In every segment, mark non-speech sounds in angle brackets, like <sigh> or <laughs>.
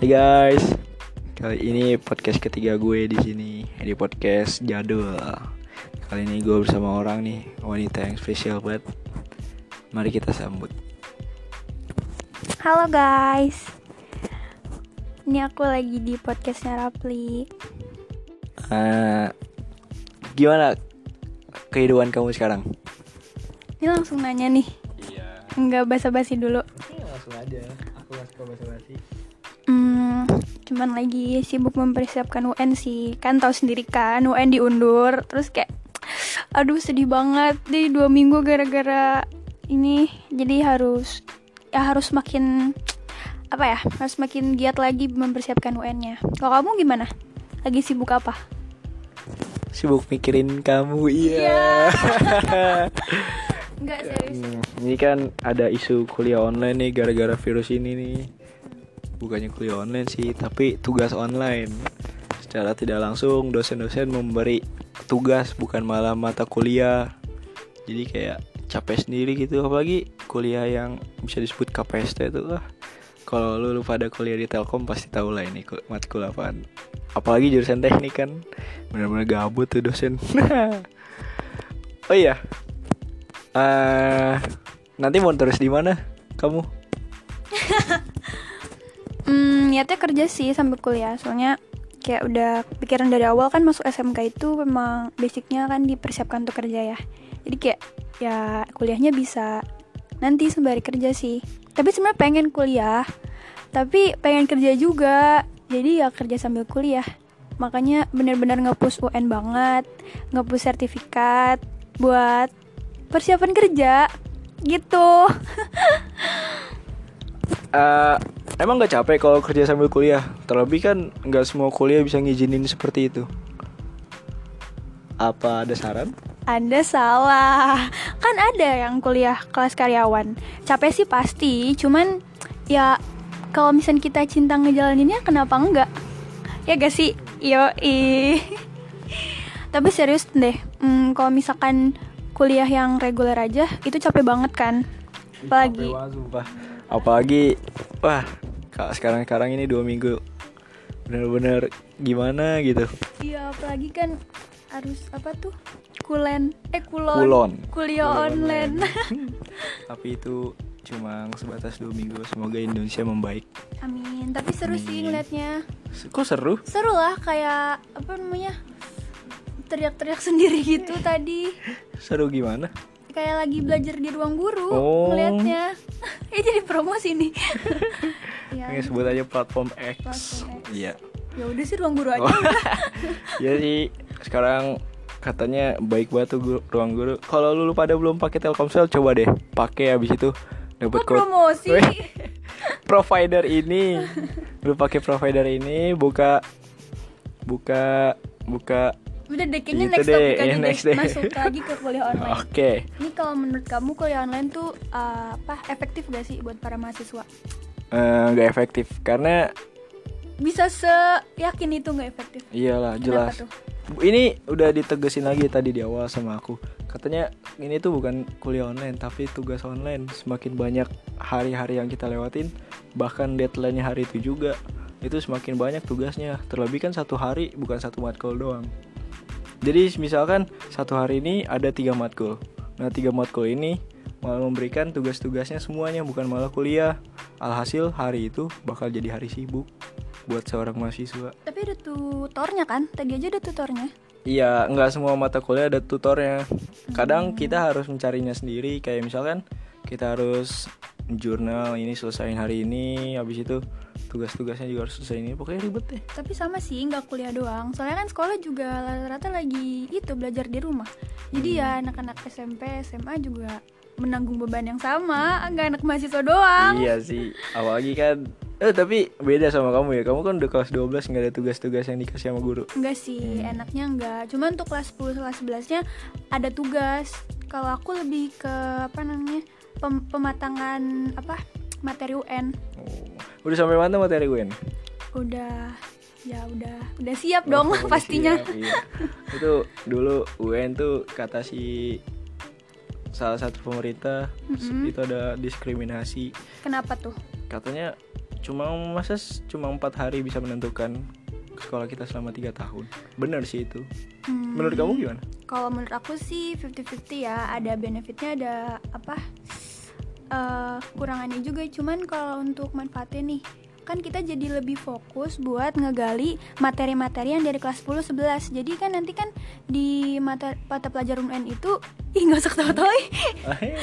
Hai guys, kali ini podcast ketiga gue di sini di podcast jadul. Kali ini gue bersama orang nih wanita yang spesial banget. Mari kita sambut. Halo guys Ini aku lagi di podcastnya Rapli Uh, gimana kehidupan kamu sekarang? Ini langsung nanya nih Iya, Nggak basa-basi dulu langsung aja. Aku gak suka basa-basi. Hmm, Cuman lagi sibuk mempersiapkan UN sih Kan tahu sendiri kan UN diundur Terus kayak Aduh sedih banget Di dua minggu gara-gara ini Jadi harus Ya harus makin Apa ya Harus makin giat lagi mempersiapkan UN-nya Kalau kamu gimana? Lagi sibuk apa? Sibuk mikirin kamu, iya. <laughs> Enggak serius Hmm, ini kan ada isu kuliah online nih gara-gara virus ini nih. Bukannya kuliah online sih, tapi tugas online. Secara tidak langsung dosen-dosen memberi tugas bukan malah mata kuliah. Jadi kayak capek sendiri gitu apalagi kuliah yang bisa disebut KPST itu lah. Kalau lu, lu pada kuliah di Telkom pasti tahu lah ini kul- matkul apaan. Apalagi jurusan teknik kan benar-benar gabut tuh dosen. <laughs> oh iya, eh nanti mau terus di mana kamu? <laughs> Hmm, niatnya kerja sih sambil kuliah. Soalnya kayak udah pikiran dari awal kan masuk SMK itu memang basicnya kan dipersiapkan untuk kerja ya. Jadi kayak ya kuliahnya bisa nanti sembari kerja sih. Tapi sebenarnya pengen kuliah, tapi pengen kerja juga. Jadi ya kerja sambil kuliah. Makanya bener-bener nge-push UN banget, nge-push sertifikat buat persiapan kerja gitu. <laughs> Eh, emang nggak capek kalau kerja sambil kuliah? Terlebih kan nggak semua kuliah bisa ngizinin seperti itu. Apa ada saran? Anda salah. Kan ada yang kuliah kelas karyawan. Capek sih pasti, cuman ya kalau misalnya kita cinta ngejalaninnya kenapa enggak? Ya gak sih? Yo <laughs> Tapi serius deh, hmm, kalau misalkan kuliah yang reguler aja itu capek banget kan? Apalagi Capek banget, sumpah. Apalagi, wah, kalau sekarang-sekarang ini dua minggu bener-bener gimana gitu. Iya, apalagi kan harus apa tuh? Kulen, eh kulon, Kulon. kuliah Kuliah online. <laughs> <laughs> Tapi itu cuma sebatas dua minggu. Semoga Indonesia membaik. Amin. Tapi seru sih Amin. ngeliatnya. Kok seru? seru lah kayak apa namanya teriak-teriak <laughs> sendiri gitu tadi Seru gimana? Kayak lagi belajar di ruang guru Oh. melihatnya eh <laughs> jadi promosi nih <laughs> ya Ini sebut aja platform X. Platform X. Iya. ya udah sih ruang guru aja Oh. <laughs> ya sih sekarang katanya baik banget tuh guru- ruang guru. Kalau lu pada belum pakai Telkomsel coba deh pakai habis itu dapat promosi provider ini. Lu pakai provider ini buka buka buka udah deh kayaknya Gitu next deh, topik aja ya, deh next deh. masuk lagi ke kuliah online Oke. ini kalau menurut kamu kuliah online tuh uh, apa efektif gak sih buat para mahasiswa Eh, nggak efektif karena bisa se yakin itu nggak efektif iyalah Kenapa jelas. tuh? Ini udah ditegesin lagi tadi di awal sama aku. Katanya ini tuh bukan kuliah online tapi tugas online. Semakin banyak hari-hari yang kita lewatin, bahkan deadline-nya hari itu juga. Itu semakin banyak tugasnya. Terlebih kan satu hari bukan satu matkul doang. Jadi misalkan satu hari ini ada tiga matkul. Nah tiga matkul ini malah memberikan tugas-tugasnya semuanya bukan malah kuliah. Alhasil hari itu bakal jadi hari sibuk buat seorang mahasiswa. tapi ada tutornya kan tadi aja ada tutornya Iya, nggak semua mata kuliah ada tutornya. Kadang kita harus mencarinya sendiri. Kayak misalkan kita harus jurnal ini selesaiin hari ini, habis itu tugas-tugasnya juga harus selesai ini. Pokoknya ribet deh. Tapi sama sih, nggak kuliah doang. Soalnya kan sekolah juga rata-rata lagi itu belajar di rumah. Jadi ya anak-anak SMP, SMA juga menanggung beban yang sama, nggak anak mahasiswa doang. Iya sih, apalagi kan. Eh tapi beda sama kamu ya. Kamu kan udah kelas 12 nggak ada tugas-tugas yang dikasih sama guru. Enggak sih, enaknya enggak. Cuman untuk kelas 10, kelas 11-nya ada tugas. Kalau aku lebih ke apa namanya? pem- pematangan apa? materi UN. Oh. Udah sampai mana materi nih? Udah ya udah udah siap dong Oh, udah <laughs> pastinya. siap, iya. Itu dulu UN tuh kata si salah satu pemerintah Mm-mm. itu ada diskriminasi Kenapa tuh? katanya cuma masa cuma empat hari bisa menentukan sekolah kita selama tiga tahun benar sih itu Hmm, menurut kamu gimana Kalau menurut aku sih 50-50 ya, ada benefitnya ada apa eh kurangannya juga. Cuman kalau untuk manfaatnya nih, kan kita jadi lebih fokus buat ngegali materi-materi yang dari kelas 10 11. Jadi kan nanti kan di mata mata pelajaran UN itu <laughs> ih nggak usah ketawa-tawa ih.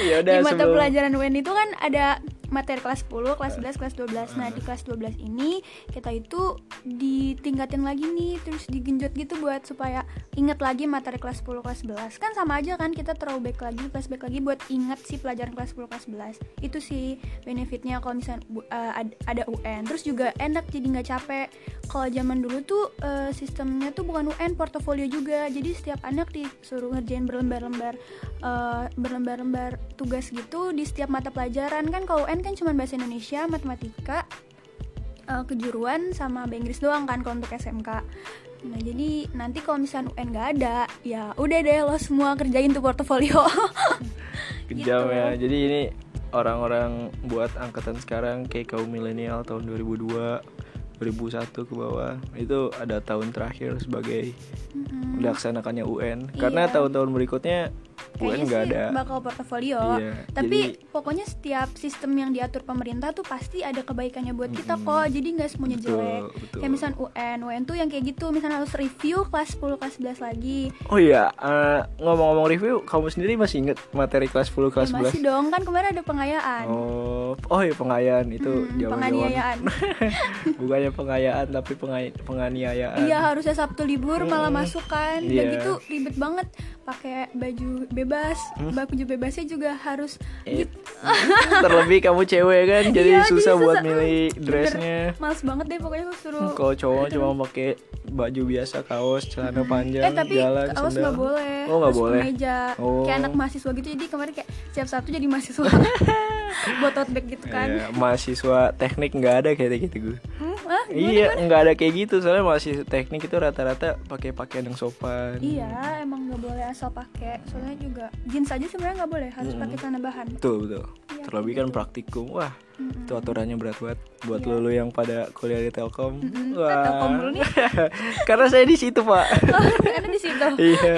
ya udah di mata sebelum pelajaran UN itu kan ada materi kelas 10, kelas 11, kelas 12. Nah, di kelas 12 ini kita itu ditingkatin lagi nih, terus digenjot gitu buat supaya inget lagi materi kelas 10, kelas 11. Kan sama aja kan kita throwback lagi, flashback lagi buat inget si pelajaran kelas 10, kelas 11. Itu sih benefitnya kalau misalnya ad- ada UN. Terus juga enak jadi nggak capek. Kalau zaman dulu tuh eh, sistemnya tuh bukan UN, portofolio juga. Jadi setiap anak disuruh ngerjain berlembar-lembar eh, berlembar-lembar tugas gitu di setiap mata pelajaran kan kalau UN kan cuma bahasa Indonesia, matematika, eh, kejuruan sama bahasa Inggris doang kan kalau untuk SMK. Nah jadi nanti kalau misalnya UN nggak ada, ya udah deh lo semua kerjain tuh portofolio. <laughs> kejam gitu. ya jadi ini orang-orang buat angkatan sekarang kayak kaum milenial tahun 2002 2001 ke bawah itu ada tahun terakhir sebagai Mm-mm. melaksanakannya UN karena Iya. tahun-tahun berikutnya UN Kayaknya nggak ada bakal portofolio. Iya, Tapi jadi- pokoknya setiap sistem yang diatur pemerintah tuh pasti ada kebaikannya buat kita Mm-mm. kok. Jadi nggak semuanya Betul, jelek. betul. Kayak misalnya UN, UN tuh yang kayak gitu, misalnya harus review kelas 10, kelas 11 lagi. oh iya eh, ngomong-ngomong review kamu sendiri masih inget materi kelas 10 kelas Ya, masih 11 dong, kan kemarin ada pengayaan. oh oh iya pengayaan itu zaman penganiayaan. <laughs> bukannya pengayaan tapi pengai- penganiayaan Iya harusnya Sabtu libur malah masuk kan. Udah Iya. gitu ribet banget pakai baju bebas, Hmm. baju bebasnya juga harus Eh, <laughs> terlebih kamu cewek kan <laughs> jadi Iya, susah jadi buat susah. milih dressnya males banget deh pokoknya aku suruh. kalau cowok cuma pakai baju biasa kaos celana panjang Eh tapi jalan kaos nggak boleh. oh nggak boleh Kemeja. Oh. Kayak anak mahasiswa gitu. Jadi kemarin kayak siap satu jadi mahasiswa. <laughs> Buat tote bag gitu kan. Iya, mahasiswa teknik nggak ada kayak gitu gue Hmm, ah, gimana, iya nggak ada kayak gitu soalnya mahasiswa teknik itu rata-rata pakai pakaian yang sopan Iya, emang nggak boleh asal pakai. Soalnya juga jeans aja sebenarnya nggak boleh, harus pakai celana bahan. betul betul Iya, terlebih kayak kan praktikum wah Mm-mm. itu aturannya berat banget buat Iya. lulu yang pada kuliah di Telkom Mm-mm. Ah, Telkom dulu nih. <laughs> karena saya di situ pak <laughs> Ada di situ. <laughs> iya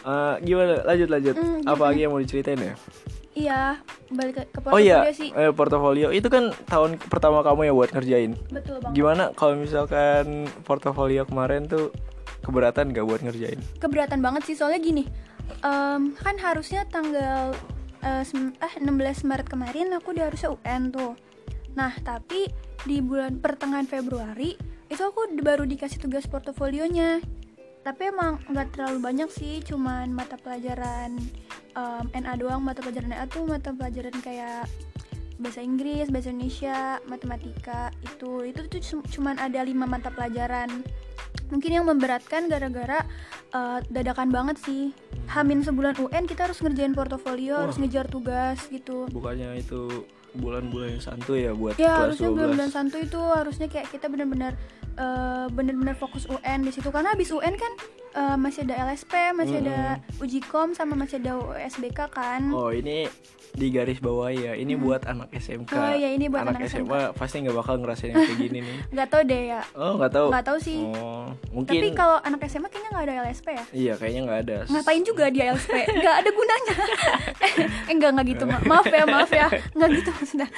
Eh, gimana lanjut lanjut Hmm, apa lagi yang mau diceritain ya Iya, balik ke, ke oh iya portofolio sih. eh, portofolio itu kan tahun pertama kamu ya buat ngerjain Betul banget. gimana kalau misalkan portofolio kemarin tuh keberatan gak buat ngerjain Keberatan banget sih soalnya gini. em, kan harusnya tanggal eh, sem- eh 16 Maret kemarin aku udah harusnya UN tuh. Nah, tapi di bulan pertengahan Februari itu aku baru dikasih tugas portofolionya. Tapi emang nggak terlalu banyak sih, cuman mata pelajaran em, NA doang. Mata pelajaran NA tuh mata pelajaran kayak bahasa Inggris, bahasa Indonesia, matematika itu itu tuh cum- cuman ada lima mata pelajaran. Mungkin yang memberatkan gara-gara eh, dadakan banget sih. Hamin sebulan UN kita harus ngerjain portofolio, Wah. harus ngejar tugas gitu. bukannya itu bulan-bulan yang santuy ya buat Ya harusnya 12 bulan-bulan santuy itu harusnya kayak kita benar-benar eh, benar-benar fokus UN di situ karena habis UN kan eh, masih ada LSP, masih ada uji kom sama masih ada USBK kan. oh ini di garis bawah ya ini buat anak SMK Oh, iya, ini buat anak SMA pasti nggak bakal ngerasain yang kayak gini nih <laughs> Nggak tahu deh ya. oh nggak tahu Nggak tahu sih. oh mungkin Tapi kalau anak SMA kayaknya nggak ada LSP ya. iya kayaknya nggak ada Ngapain juga dia LSP? Nggak ada gunanya. <laughs> eh enggak enggak gitu ma- maaf ya maaf ya nggak gitu maksudnya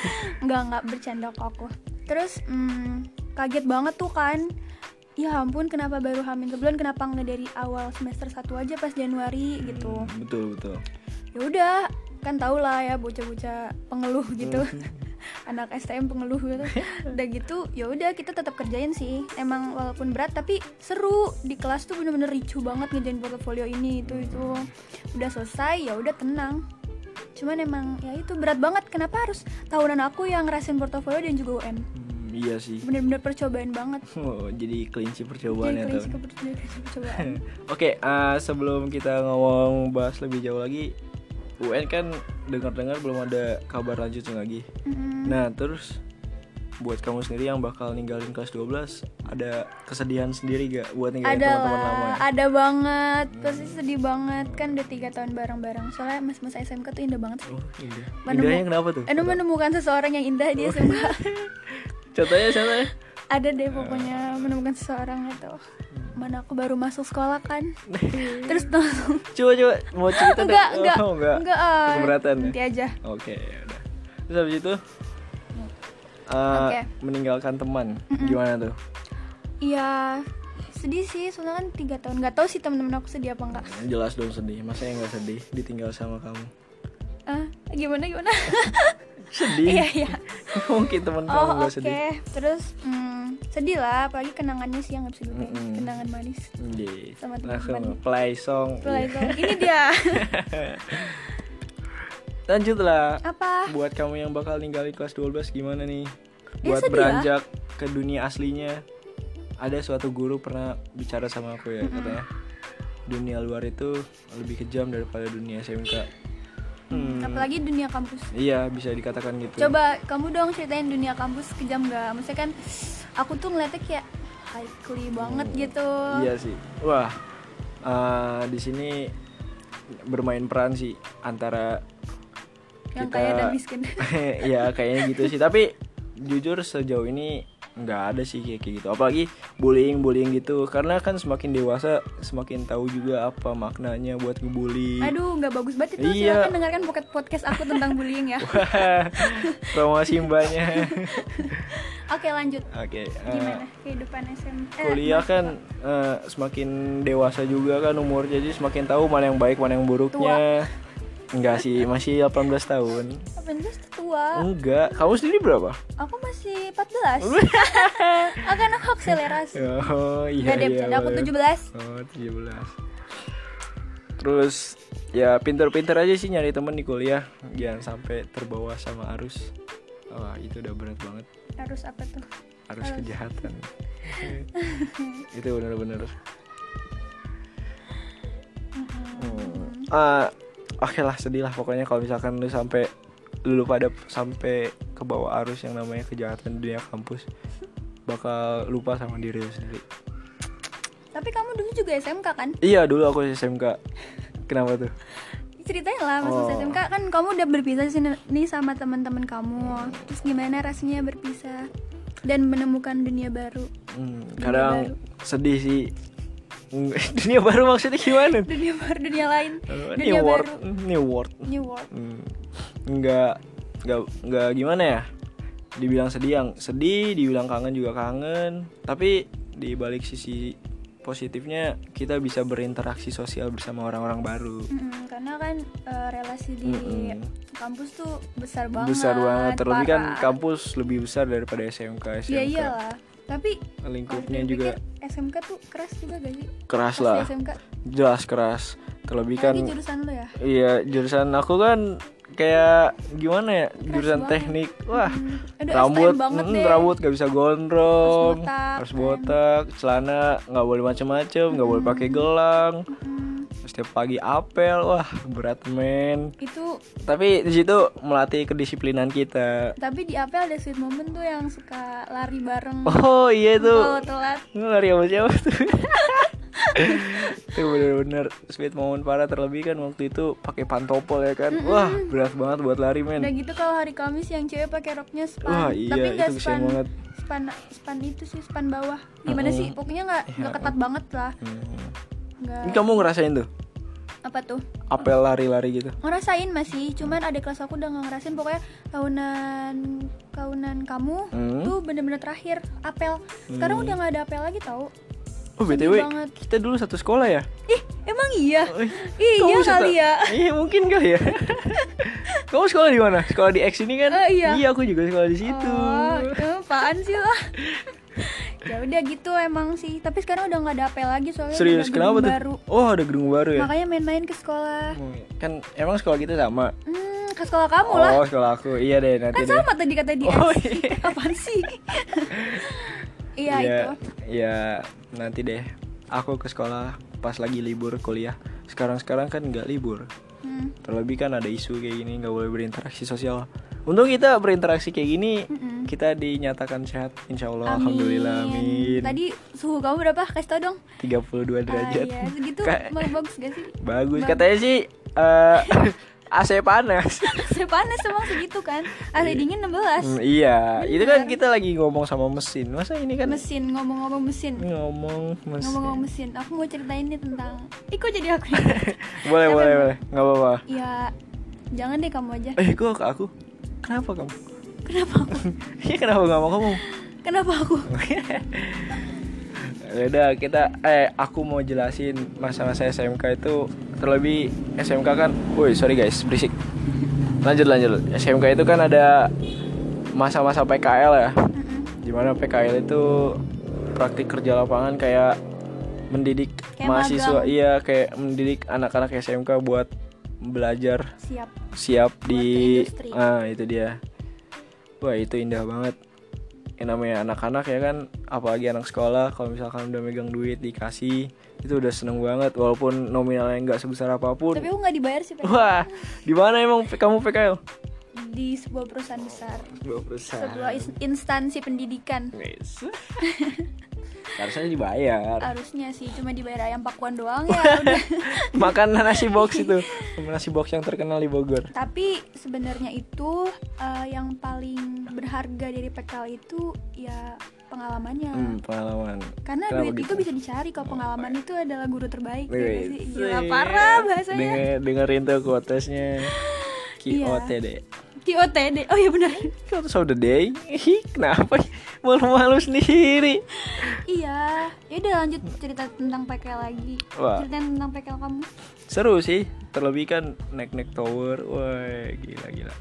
nggak nggak bercanda kok aku. Terus hmm, kaget banget tuh kan. Ya ampun kenapa baru hamil sebulan kenapa nggak dari awal semester 1 aja pas Januari gitu. Hmm, betul betul. Ya udah kan tau lah ya bocah-bocah pengeluh gitu. <laughs> anak STM pengeluh gitu. Udah gitu ya udah kita tetap kerjain sih. Emang walaupun berat tapi seru. Di kelas tuh bener-bener ricu banget ngerjain portofolio ini itu itu. Udah selesai ya udah tenang. Cuman emang ya itu berat banget. Kenapa harus tahunan aku yang ngerasain portofolio dan juga UN Hmm, iya sih. Bener-bener percobaan banget. <laughs> Oh, jadi kelinci jadi percobaan ya kelinci jadi percobaan. <laughs> Oke, eh, sebelum kita ngomong bahas lebih jauh lagi, UN kan dengar-dengar belum ada kabar lanjutnya lagi. Mm-mm. Nah, terus buat kamu sendiri yang bakal ninggalin kelas 12 ada kesedihan sendiri gak buat ninggalin teman-teman lama? ada banget pasti sedih banget. Kan udah tiga tahun bareng-bareng soalnya mas-mas SMK tuh indah banget oh indah. Menemu- indahnya kenapa tuh? Aduh menemukan seseorang yang indah di SMK <laughs> contohnya contohnya ada deh pokoknya menemukan seseorang itu. Mana aku baru masuk sekolah kan? <laughs> Terus langsung coba coba. Mau cerita <laughs> enggak dong. enggak oh, enggak. enggak ah, keberatan ya? nanti aja. Oke ya udah. Terus habis itu? Uh, Oke. meninggalkan teman. Gimana tuh? Iya sedih sih. Soalnya kan tiga tahun. Nggak tahu sih temen-temen aku sedih apa enggak jelas dong sedih. Masa yang nggak sedih ditinggal sama kamu. Ah gimana gimana <laughs> sedih. Iya iya. <laughs> Mungkin teman kamu oh nggak oke. sedih. Terus hmm, sedih lah apalagi kenangannya sih yang bisa dilupain. Mm-mm. kenangan manis. Iya. Sama langsung teman-teman. play song. Play Iya. song. ini dia. <laughs> Lanjut lah apa? Buat kamu yang bakal ninggalin kelas 12 gimana nih? Ya, buat sedih beranjak ke dunia aslinya ada suatu guru pernah bicara sama aku ya katanya. Dunia luar itu lebih kejam daripada dunia SMK Hmm, apalagi dunia kampus iya bisa dikatakan gitu Coba kamu dong ceritain dunia kampus kejam gak? Maksudnya kan aku tuh ngeliatnya kayak highly banget gitu. iya sih wah eh, di sini bermain peran sih antara Yang kita- kaya dan miskin. <laughs> ya kayaknya gitu sih tapi jujur sejauh ini nggak ada sih kayak gitu apalagi bullying bullying gitu karena kan semakin dewasa semakin tahu juga apa maknanya buat ngebully Aduh, nggak bagus banget itu. Iya. Silakan dengarkan podcast podcast aku tentang bullying ya. Wah, promosi mbaknya <laughs> Oke, lanjut. oke eh, Gimana kehidupan SM? Eh, kuliah kan eh, semakin dewasa juga kan umur jadi semakin tahu mana yang baik mana yang buruknya enggak sih masih 18 tahun 18 tuh tua. enggak kamu sendiri berapa Aku masih 14. Akan <laughs> aku akselerasi. oh iya Gak deh, iya aku boleh. 17. Oh, 17. Terus ya pinter-pinter aja sih nyari temen di kuliah, jangan sampai terbawa sama arus. Wah, itu udah berat banget, Harus apa tuh? arus Arus. kejahatan. <laughs> itu bener-bener. Hmm. Ah, oke lah sedih lah pokoknya kalau misalkan lu sampai lu pada sampai ke bawah arus yang namanya kejahatan dunia kampus bakal lupa sama diri lu sendiri. Tapi kamu dulu juga SMK kan? Iya dulu aku SMK. Kenapa tuh? ceritain lah mas Oh. SMK kan kamu udah berpisah sih nih sama teman-teman kamu terus gimana rasanya berpisah dan menemukan dunia baru Hmm, Dunia kadang baru. sedih sih. <laughs> dunia baru maksudnya gimana? dunia baru dunia lain Uh, dunia new world, baru new world. new world Hmm, nggak nggak nggak gimana ya? Dibilang sedih yang sedih, dibilang kangen juga kangen. Tapi di balik sisi positifnya kita bisa berinteraksi sosial bersama orang-orang baru. Mm-mm, karena kan eh, relasi di Mm-mm. kampus tuh besar banget besar banget. Terlebih kan kampus lebih besar daripada SMK. SMK Iya iyalah tapi lingkupnya juga dipikir, SMK tuh keras juga gak sih keras Pas di lah, SMK jelas keras. Terlebih kan Apalagi jurusan lo ya Iya, jurusan aku kan kayak gimana ya? jurusan banget. teknik. Wah, Hmm, aduh, rambut, mm, rambut gak bisa gondrong, Harus botak, harus kan. botak, celana nggak boleh macem-macem, nggak boleh pakai gelang. Mm, Setiap pagi apel, wah berat men. itu Tapi di situ melatih kedisiplinan kita. tapi di apel ada sweet moment tuh yang suka lari bareng. Oh iya itu, kalau telat. Lari sama siapa tuh? itu bener-bener sweet moment parah. Terlebih kan waktu itu pakai pantopel ya kan. Wah berat banget buat lari men. Udah gitu kalau hari Kamis yang cewek pakai roknya span. Wah, iya, tapi nggak kesian span banget. span span itu sih span bawah. Gimana Mm-mm. sih? Pokoknya nggak nggak ketat banget lah. Hmm. nggak. Ini kamu ngerasain tuh apa tuh apel lari-lari gitu? ngerasain masih cuman ada kelas aku udah nggak ngerasain pokoknya tahunan tahunan kamu Hmm. tuh bener-bener terakhir apel sekarang udah nggak ada apel lagi tau Oh Sedih btw banget. kita dulu satu sekolah ya? ih emang iya Eh, iya kamu bisa kali ya Iya mungkin kali ya. <laughs> kamu sekolah di mana? Sekolah di X ini kan? Eh, iya. aku juga sekolah di situ. Oh, apaan sih lah? <laughs> ya udah gitu emang sih. Tapi sekarang udah nggak ada apel lagi soalnya Serius kenapa tuh? baru. Oh ada gedung baru ya? Makanya main-main ke sekolah. Hmm, Kan emang sekolah kita sama. Hmm, ke sekolah kamu lah. Oh sekolah aku iya deh nanti Kan deh. sama tadi kata dia. Oh, <laughs> iya. Apaan sih? <laughs> iya itu. Iya, nanti deh. Aku ke sekolah pas lagi libur kuliah. Sekarang-sekarang kan nggak libur. Hmm. Terlebih kan ada isu kayak gini nggak boleh berinteraksi sosial. Untung kita berinteraksi kayak gini Mm-mm. kita dinyatakan sehat insya Allah Amin. alhamdulillah amin. Tadi suhu kamu berapa? Kasih tau dong. 32 derajat. Ah, iya, segitu Ka- bagus gak sih? Bagus Bagus. katanya sih eh <laughs> AC panas. <laughs> Saya panas emang segitu kan. AC dingin 16. Hmm, iya, itu kan Bener. kita lagi ngomong sama mesin. Masa ini kan Mesin ngomong-ngomong mesin. ngomong mesin. Ngomong-ngomong mesin, aku mau ceritain nih tentang Ih kok jadi aku ya? <laughs> boleh, Tapi boleh, boleh. Enggak apa-apa. Ya jangan deh kamu aja Eh, kok ke aku? Kenapa kamu? Kenapa aku? <laughs> Iya, kenapa nggak mau kamu? Kenapa aku? <laughs> Ya Udah kita eh aku mau jelasin masa-masa SMK itu terlebih SMK kan. Woi, sorry guys, berisik. Lanjut lanjut. SMK itu kan ada masa-masa PKL ya. Di mana PKL itu praktik kerja lapangan kayak mendidik Kayak mahasiswa magang. iya kayak mendidik anak-anak SMK buat belajar Siap. siap Buat di industri. ah itu dia. Wah itu indah banget. Yang namanya anak-anak ya kan apalagi anak sekolah kalau misalkan udah megang duit dikasih itu udah seneng banget. Walaupun nominalnya nggak sebesar apa pun. Tapi aku gak dibayar sih Pak. wah di mana emang kamu PKL Di sebuah perusahaan besar. Sebuah perusahaan. Sebuah instansi pendidikan. <laughs> harusnya dibayar Harusnya sih cuma dibayar ayam pakuan doang ya <laughs> udah makan nasi box itu nasi box yang terkenal di Bogor Tapi sebenarnya itu eh, yang paling berharga dari PKL itu ya pengalamannya. hmm, pengalaman Karena Kenapa duit gitu? itu bisa dicari kalau pengalaman itu adalah guru terbaik ya? Wih, Gila parah bahasanya. Denger, dengerin tuh quotesnya Iya. QOTD QOTD. Oh iya benar. Quotes of the day Kenapa Malu-malu sendiri iya. Ya udah lanjut cerita tentang PKL lagi. Wah. Ceritain tentang PKL kamu. Seru sih Terlebih kan naik-naik tower Wah gila-gila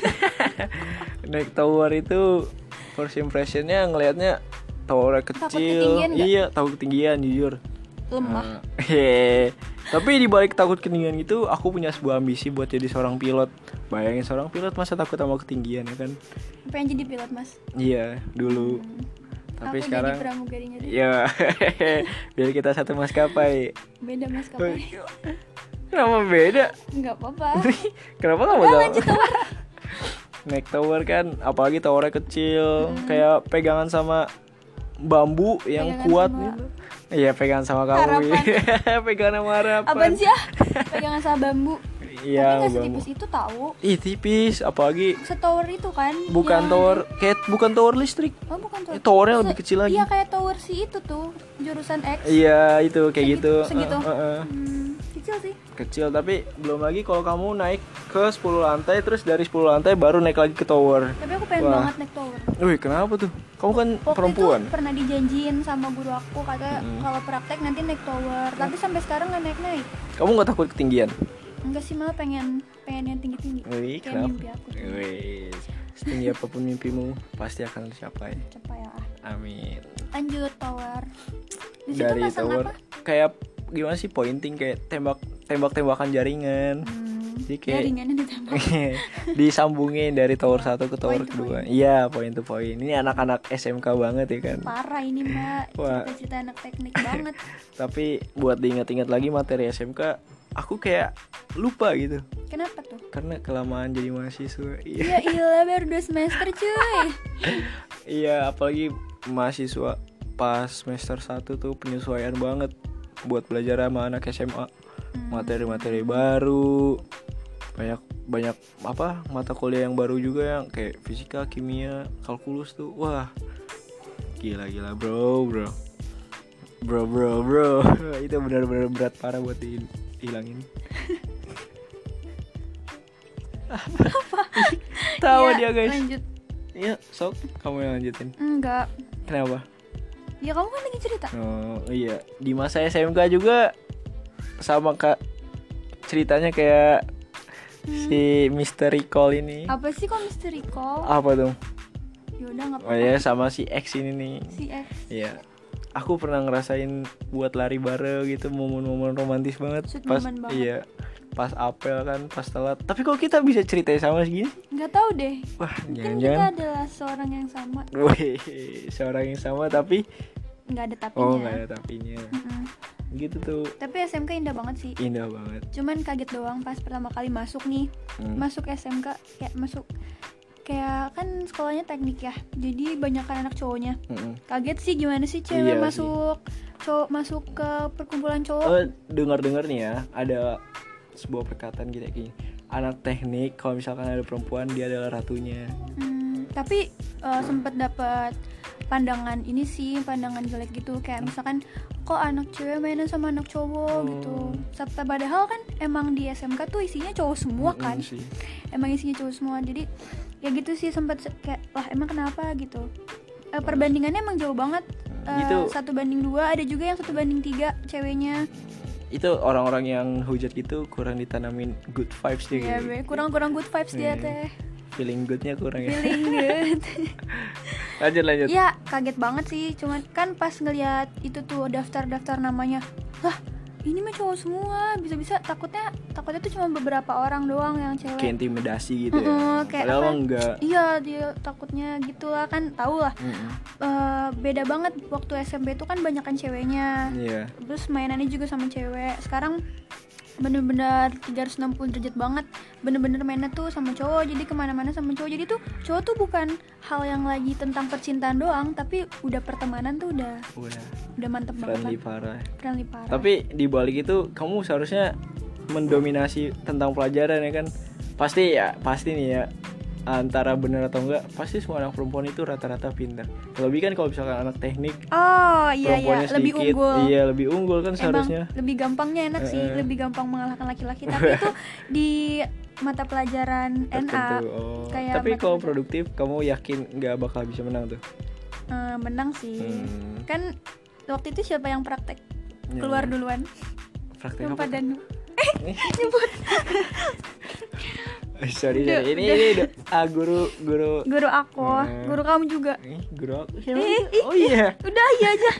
<laughs> Naik tower itu First impressionnya ngelihatnya Takut kecil nggak? Iya tahu ketinggian jujur Lemah. Hehe. <laughs> Tapi di balik takut ketinggian itu, aku punya sebuah ambisi buat jadi seorang pilot. Bayangin seorang pilot masa takut sama ketinggian ya kan? Pengen jadi pilot mas. Iya, dulu. Tapi Aku sekarang jadi pramugarinya deh. Iya. <laughs> Biar kita satu maskapai. Beda mas kapai. <laughs> Kenapa beda? Nggak apa-apa. <laughs> Kenapa kamu lanjut tower. Naik tower kan, apalagi towernya kecil, kayak pegangan sama bambu yang Pegangan kuat sama gitu. Iya, pegangan sama kamu. harapan. <laughs> pegangan sama harapan. Apaan sih ah? <laughs> Pegangan sama bambu. Iya, Tapi bambu. setipis itu tahu. Ih, tipis, apalagi Setower itu kan. bukan yang- tower kayak bukan tower listrik. Oh bukan tower. Eh, towernya Se- lebih kecil lagi. Iya kayak tower si itu tuh jurusan X. Iya, itu kayak Segitu- gitu. segitu. Eh, eh, eh. Hmm, kecil sih. Kecil tapi belum lagi kalau kamu naik ke 10 lantai terus dari 10 lantai baru naik lagi ke tower. Tapi aku pengen Wah. banget naik tower. Wih, kenapa tuh? Kamu kan Waktu perempuan. itu pernah dijanjiin sama guru aku kata Mm-mm. kalau praktek nanti naik tower. Tapi sampai sekarang nggak naik naik. Kamu nggak takut ketinggian? Enggak sih malah pengen pengen yang tinggi tinggi. Wih, Kayak kenapa? mimpi aku. Wih, setinggi apa pun mimpimu pasti akan tercapai. Capai lah. Amin. Lanjut tower. Di situ Dari tower apa? kayak gimana sih pointing kayak tembak tembak-tembakan jaringan. Hmm, Jadi kayak jaringannya ditembak. <laughs> disambungin dari tower satu ke tower Point kedua. Iya, point to point. Ini anak-anak SMK banget ya kan. Parah ini mbak. Cerita-cerita anak teknik banget. <laughs> Tapi buat diingat-ingat lagi materi SMK, aku kayak lupa gitu. Kenapa tuh? Karena kelamaan jadi mahasiswa. Iya. Ya ilah baru dua semester cuy. <laughs> Iya, apalagi mahasiswa pas semester 1 tuh penyesuaian banget buat belajar sama anak SMA. Materi-materi baru. Banyak banyak apa? Mata kuliah yang baru juga yang kayak fisika, kimia, kalkulus tuh. Wah. Gila-gila, Bro, Bro. Bro, bro, bro. <laughs> Itu benar-benar berat parah buat dihilangin. <laughs> Dia, Ya, guys. Lanjut. Iya, sok kamu yang lanjutin. Enggak. Kenapa? Ya kamu kan lagi cerita. Oh iya, di masa SMK juga sama kak ceritanya kayak si Misteri Call ini. Apa sih kok misteri call? Apa dong? Yaudah nggak Oh apa-apa. ya sama si X ini nih. Si X. Iya. Aku pernah ngerasain buat lari bareng gitu momen-momen romantis banget Sweet pas banget. iya pas apel kan pas telat tapi kok kita bisa ceritain sama segini Nggak tahu deh. wah Kan kita jangan-jangan adalah seorang yang sama. Wih, seorang yang sama tapi Nggak ada tapinya. oh nggak ada tapinya Mm-mm. gitu tuh Tapi SMK indah banget sih. indah banget Cuman kaget doang pas pertama kali masuk nih. Hmm. Masuk SMK kayak masuk kayak kan sekolahnya teknik ya. Jadi banyak kan anak cowoknya. Mm-mm. Kaget sih gimana sih cewek Iya sih. masuk cowok masuk ke perkumpulan cowok. oh dengar dengar nih ya ada sebuah perkataan gitu kayak gini. Anak teknik kalau misalkan ada perempuan dia adalah ratunya. Hmm, tapi eh, sempet dapat pandangan ini sih pandangan jelek gitu. Kayak misalkan kok anak cewek mainan sama anak cowok Oh. gitu. Serta padahal kan emang di SMK tuh isinya cowok semua kan? sih. emang isinya cowok semua. Jadi ya gitu sih sempet se- kayak lah emang kenapa? gitu. Eh, perbandingannya emang jauh banget. Eh, Gitu. satu banding dua ada juga yang satu banding tiga ceweknya itu orang-orang yang hujat gitu kurang ditanamin good vibes dia ya gitu. kurang kurang good vibes dia Iya. teh. Feeling goodnya kurang ya. Feeling good. <laughs> Lanjut lanjut. Ya kaget banget sih, cuman kan pas ngeliat itu tuh daftar-daftar namanya, lah ini mah cowok semua, bisa-bisa takutnya takutnya tuh cuma beberapa orang doang yang kayak cewek. intimidasi gitu ya Mm-mm, kayak padahal apa? enggak Iya dia takutnya gitu lah kan, tau lah. Mm-mm. Eh, beda banget waktu SMP tuh kan banyak kan ceweknya, iya terus mainannya juga sama cewek. Sekarang bener-bener 360 derajat banget. Bener-bener mainnya tuh sama cowok jadi ke mana-mana sama cowok. Jadi tuh cowok tuh bukan hal yang lagi tentang percintaan doang tapi udah pertemanan tuh udah udah. udah mantep banget friendly lah. parah. Friendly parah. Tapi di balik itu kamu seharusnya mendominasi tentang pelajaran ya kan? Pasti ya pasti nih ya antara benar atau enggak pasti semua anak perempuan itu rata-rata pintar lebih kan kalau misalkan anak teknik oh iya iya. perempuannya lebih sedikit. unggul. Iya lebih unggul kan emang seharusnya. lebih gampangnya enak sih eh. lebih gampang mengalahkan laki-laki. Tapi itu <laughs> di mata pelajaran NA oh. kayak tapi kalau pelajaran. produktif kamu yakin nggak bakal bisa menang tuh? Eh, menang sih. Hmm. kan waktu itu siapa yang praktek? Ya, keluar ya. duluan. Praktek apa pada nu- <laughs> Eh, <laughs> <laughs> sorry sorry. Ini ini ah, guru guru. Guru aku. Hmm. guru kamu juga. Ih, guru aku. Eh, ih, oh iya. Udah iya aja.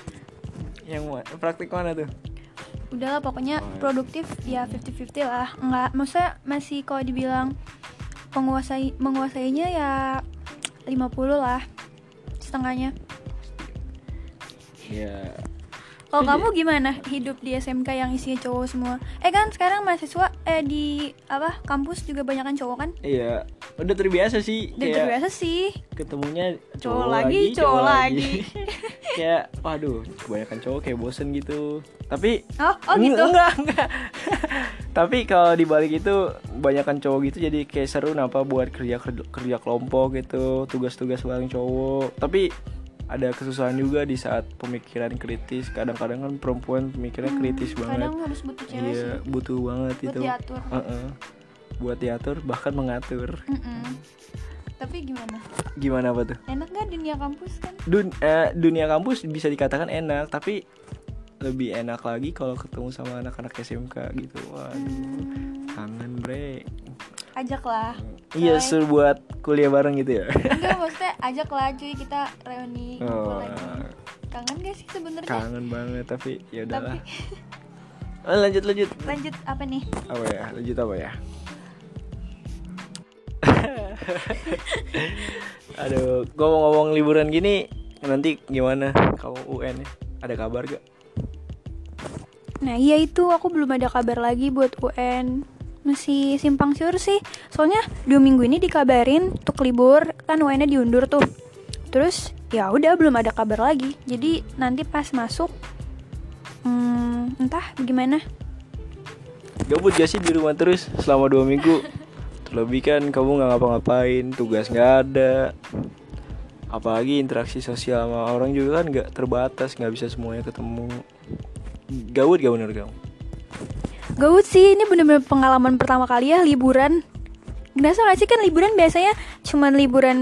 <laughs> Yang praktik mana tuh? Udahlah pokoknya Oh, iya. produktif ya 50-50 lah. Nggak maksudnya masih kalau dibilang penguasai menguasainya ya 50 lah setengahnya. Ya kalau kamu gimana hidup di SMK yang isinya cowok semua? Eh kan sekarang mahasiswa eh di apa kampus juga banyak kan cowok kan? Iya. Udah terbiasa sih udah terbiasa sih. ketemunya Cowok lagi, cowok lagi. <laughs> kayak waduh kebanyakan cowok kayak bosen gitu. Tapi oh oh gitu? enggak enggak. <laughs> Tapi kalau dibalik itu banyakan cowok gitu jadi kayak seru napa buat kerja kerja kelompok gitu tugas-tugas bareng cowok. Tapi ada kesusahan juga di saat pemikiran kritis. Kadang-kadang kan perempuan pemikirannya kritis banget. Hmm, kadang harus butuh cewek iya sih. butuh banget buat itu. diatur. Heeh. buat diatur bahkan mengatur. Mm-mm. tapi gimana? Gimana apa tuh? Enak gak dunia kampus kan? Dun- eh, dunia kampus bisa dikatakan enak tapi lebih enak lagi kalau ketemu sama anak-anak SMK gitu. Waduh Hmm, kangen bre ajak lah iya Coy. suruh buat kuliah bareng gitu ya? Enggak maksudnya ajak lah cuy. Kita reuni oh, lagi. Kangen gak sih sebenarnya? Kangen banget tapi ya udahlah tapi oh, lanjut lanjut. Lanjut apa nih? Apa ya? Lanjut apa ya? <laughs> Aduh ngomong-ngomong liburan gini nanti gimana kamu UN ya? Ada kabar gak? Nah iya itu. Aku belum ada kabar lagi buat UN masih simpang siur sih. Soalnya dua minggu ini dikabarin untuk libur kan UN-nya diundur tuh. Terus ya udah belum ada kabar lagi. Jadi nanti pas masuk hmm, entah bagaimana gabut gak sih di rumah terus selama dua minggu? <laughs> Terlebih kan kamu nggak ngapa-ngapain tugas nggak ada. Apalagi interaksi sosial sama orang juga kan nggak terbatas nggak bisa semuanya ketemu. Gabut gak bener kamu Gawut sih, ini bener-bener pengalaman pertama kali ya liburan. Ngerasa gak sih kan liburan biasanya cuman liburan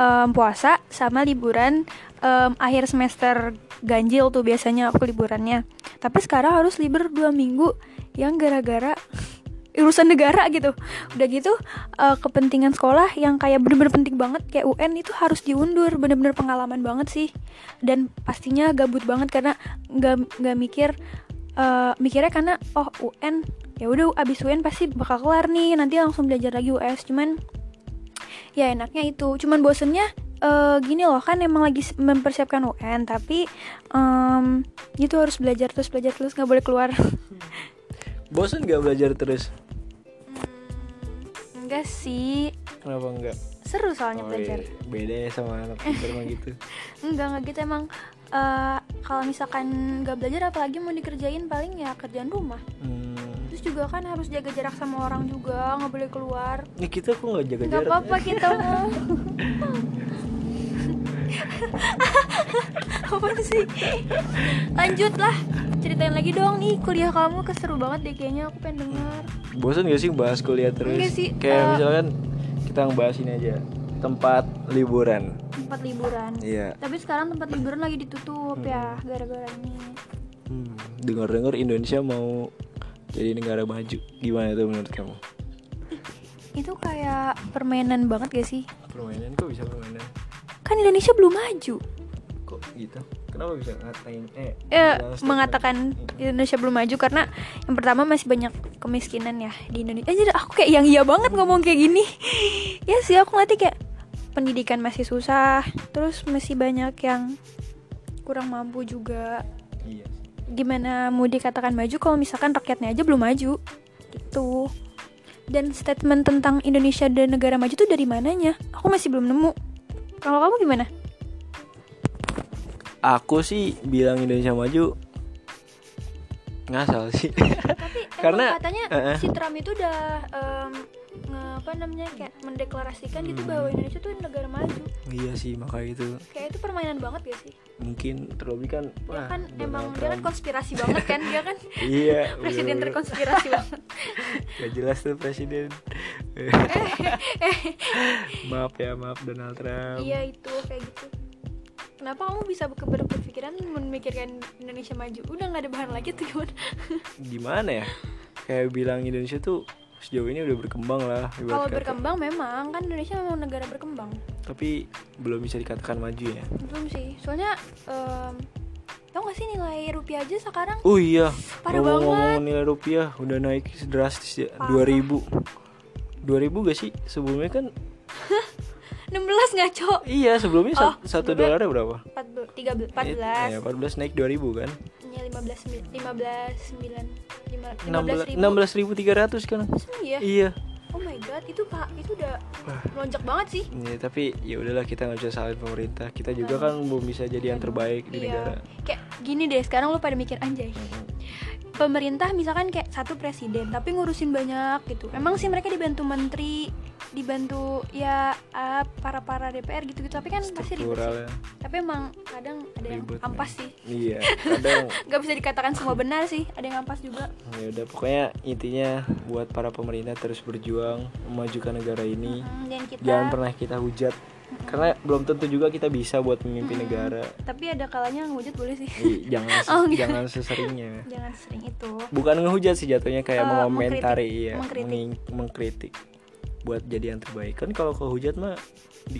em, puasa sama liburan em, akhir semester ganjil tuh biasanya aku liburannya. Tapi sekarang harus libur dua minggu yang gara-gara <laughs> urusan negara gitu. Udah gitu eh, kepentingan sekolah yang kayak bener-bener penting banget kayak UN itu harus diundur. Bener-bener pengalaman banget sih. Dan pastinya gabut banget karena nggak nggak mikir eh, mikirnya karena oh UN ya udah abis UN pasti bakal kelar nih nanti langsung belajar lagi US cuman ya enaknya itu. Cuman bosennya eh, gini loh kan emang lagi mempersiapkan UN tapi em itu harus belajar terus belajar terus nggak boleh keluar. <laughs> Bosan gak belajar terus? Enggak sih. Kenapa enggak? Seru soalnya Oh, belajar. iya. beda ya sama anak pintar mah gitu. <laughs> Enggak enggak gitu emang eh, kalau misalkan nggak belajar apalagi mau dikerjain paling ya kerjaan rumah. Hmm. terus juga kan harus jaga jarak sama orang juga nggak boleh keluar. Ini kita kok nggak jaga nggak jarak apa-apa kita mau <laughs> apa sih? Lanjut lah ceritain lagi dong nih kuliah kamu keseru banget deh kayaknya aku pengen dengar bosan gak sih bahas kuliah terus? Enggak sih, kayak eh, misalkan kita ngebahas ini aja tempat liburan. Tempat liburan. Iya. Tapi sekarang tempat liburan lagi ditutup ya gara-gara ini. Hmm. dengar dengar Indonesia mau jadi negara maju. Gimana tuh menurut kamu? Itu kayak permainan banget gak sih? Permainan kok bisa permainan? Kan Indonesia belum maju. Kok gitu? Kenapa bisa ngatain? Eh statement? mengatakan Indonesia belum maju karena yang pertama masih banyak kemiskinan ya di Indonesia. Eh, jadi aku kayak yang iya banget ngomong kayak gini. <laughs> ya sih aku ngerti kayak pendidikan masih susah, terus masih banyak yang kurang mampu juga. iya Gimana mau dikatakan maju kalau misalkan rakyatnya aja belum maju gitu. Dan statement tentang Indonesia dan negara maju tuh dari mananya? Aku masih belum nemu. Kalau kamu gimana? aku sih bilang Indonesia maju ngasal sih tapi <laughs> Karena, katanya eh, eh. si Trump itu udah em, nge- apa namanya kayak mendeklarasikan gitu Hmm. bahwa Indonesia tuh negara maju. Iya sih maka itu. Kayak itu permainan banget gak sih? Mungkin terlebih kan dia wah, kan Donald emang dia kan konspirasi banget kan dia kan <laughs> iya <laughs> presiden bener-bener. terkonspirasi banget. <laughs> Gak jelas tuh presiden. Maaf ya maaf Donald Trump. Iya itu kayak gitu. Kenapa kamu bisa ber- ber- berpikiran memikirkan Indonesia maju? Udah nggak ada bahan lagi tuh gimana? Gimana ya? Kayak bilang Indonesia tuh sejauh ini udah berkembang lah kalau berkembang memang kan Indonesia memang negara berkembang. Tapi belum bisa dikatakan maju ya? Belum sih soalnya em, tau gak sih nilai rupiah aja sekarang? Oh iya Parah Ngomong-ngomong nilai rupiah Udah naik drastis ya Parah. 2000 2000 gak sih? Sebelumnya kan <laughs> 16 ngaco Iya sebelumnya Oh, sa- satu dolarnya berapa? 14 14 Ya 14 naik 2000 kan Ya 15 mil- 15 9 16 15 ribu 16.300 kan Iya. Iya Oh my god, itu Pak, itu udah melonjak banget sih. Ya, tapi ya udahlah kita nggak bisa salahin pemerintah. Kita juga kan belum bisa jadi yang terbaik di Iya. negara. Kayak gini deh, sekarang lu pada mikir anjay. Pemerintah misalkan kayak satu presiden tapi ngurusin banyak gitu. Emang sih mereka dibantu menteri, dibantu ya eh, para-para DPR gitu-gitu, tapi kan pasti ribet sih. Strukturalnya. Tapi emang kadang ada yang Ribet, ampas sih. Iya, <laughs> kadang Gak bisa dikatakan semua benar sih, ada yang ampas juga. ya udah pokoknya intinya buat para pemerintah terus berjuang memajukan negara ini. Hmm, dan kita Jangan pernah kita hujat karena belum tentu juga kita bisa buat memimpin negara. tapi ada kalanya ngehujat boleh sih. Ih, jangan <laughs> Oh, jangan seseringnya. Jangan sering itu. Bukan ngehujat sih jatuhnya kayak Eh, mengomentari mengkritik, ya, mengkritik. mengkritik buat jadi yang terbaik. Kan kalau kehujat mah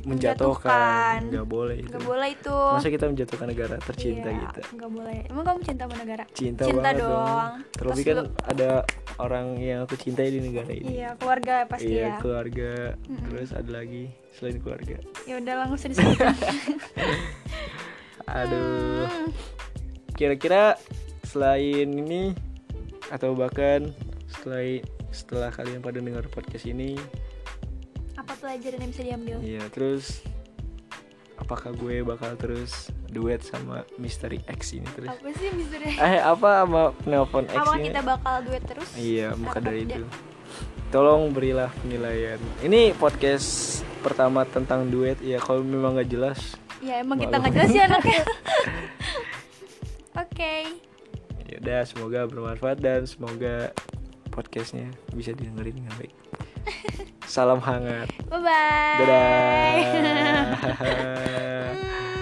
Menjatuhkan. nggak boleh itu. Gak boleh itu. Masa kita menjatuhkan negara tercinta Iya, kita? Gak boleh. Emang kamu cinta sama negara? Cinta, Cinta banget dong. Terlebih Terus kan ada orang yang aku cintai di negara ini. Iya, keluarga pasti Iya, ya. keluarga. Terus ada lagi selain keluarga. Ya udah langsung disebutkan. <laughs> Aduh. Hmm, Kira-kira selain ini atau bahkan setelah setelah kalian pada dengar podcast ini, apa pelajaran yang bisa diambil? iya terus apakah gue bakal terus duet sama Misteri X ini terus? Apa sih misteri? Eh apa sama penelpon X Apakah ini? kita bakal duet terus? Iya, maka dari itu. Tolong berilah penilaian. Ini podcast pertama tentang duet ya kalau memang nggak jelas. Ya emang kita Malu. nggak jelas ya <laughs> anaknya. Oke. Ya udah, semoga bermanfaat dan semoga podcastnya bisa didengerin dengan baik. Salam hangat. Bye bye. Dadah. <laughs>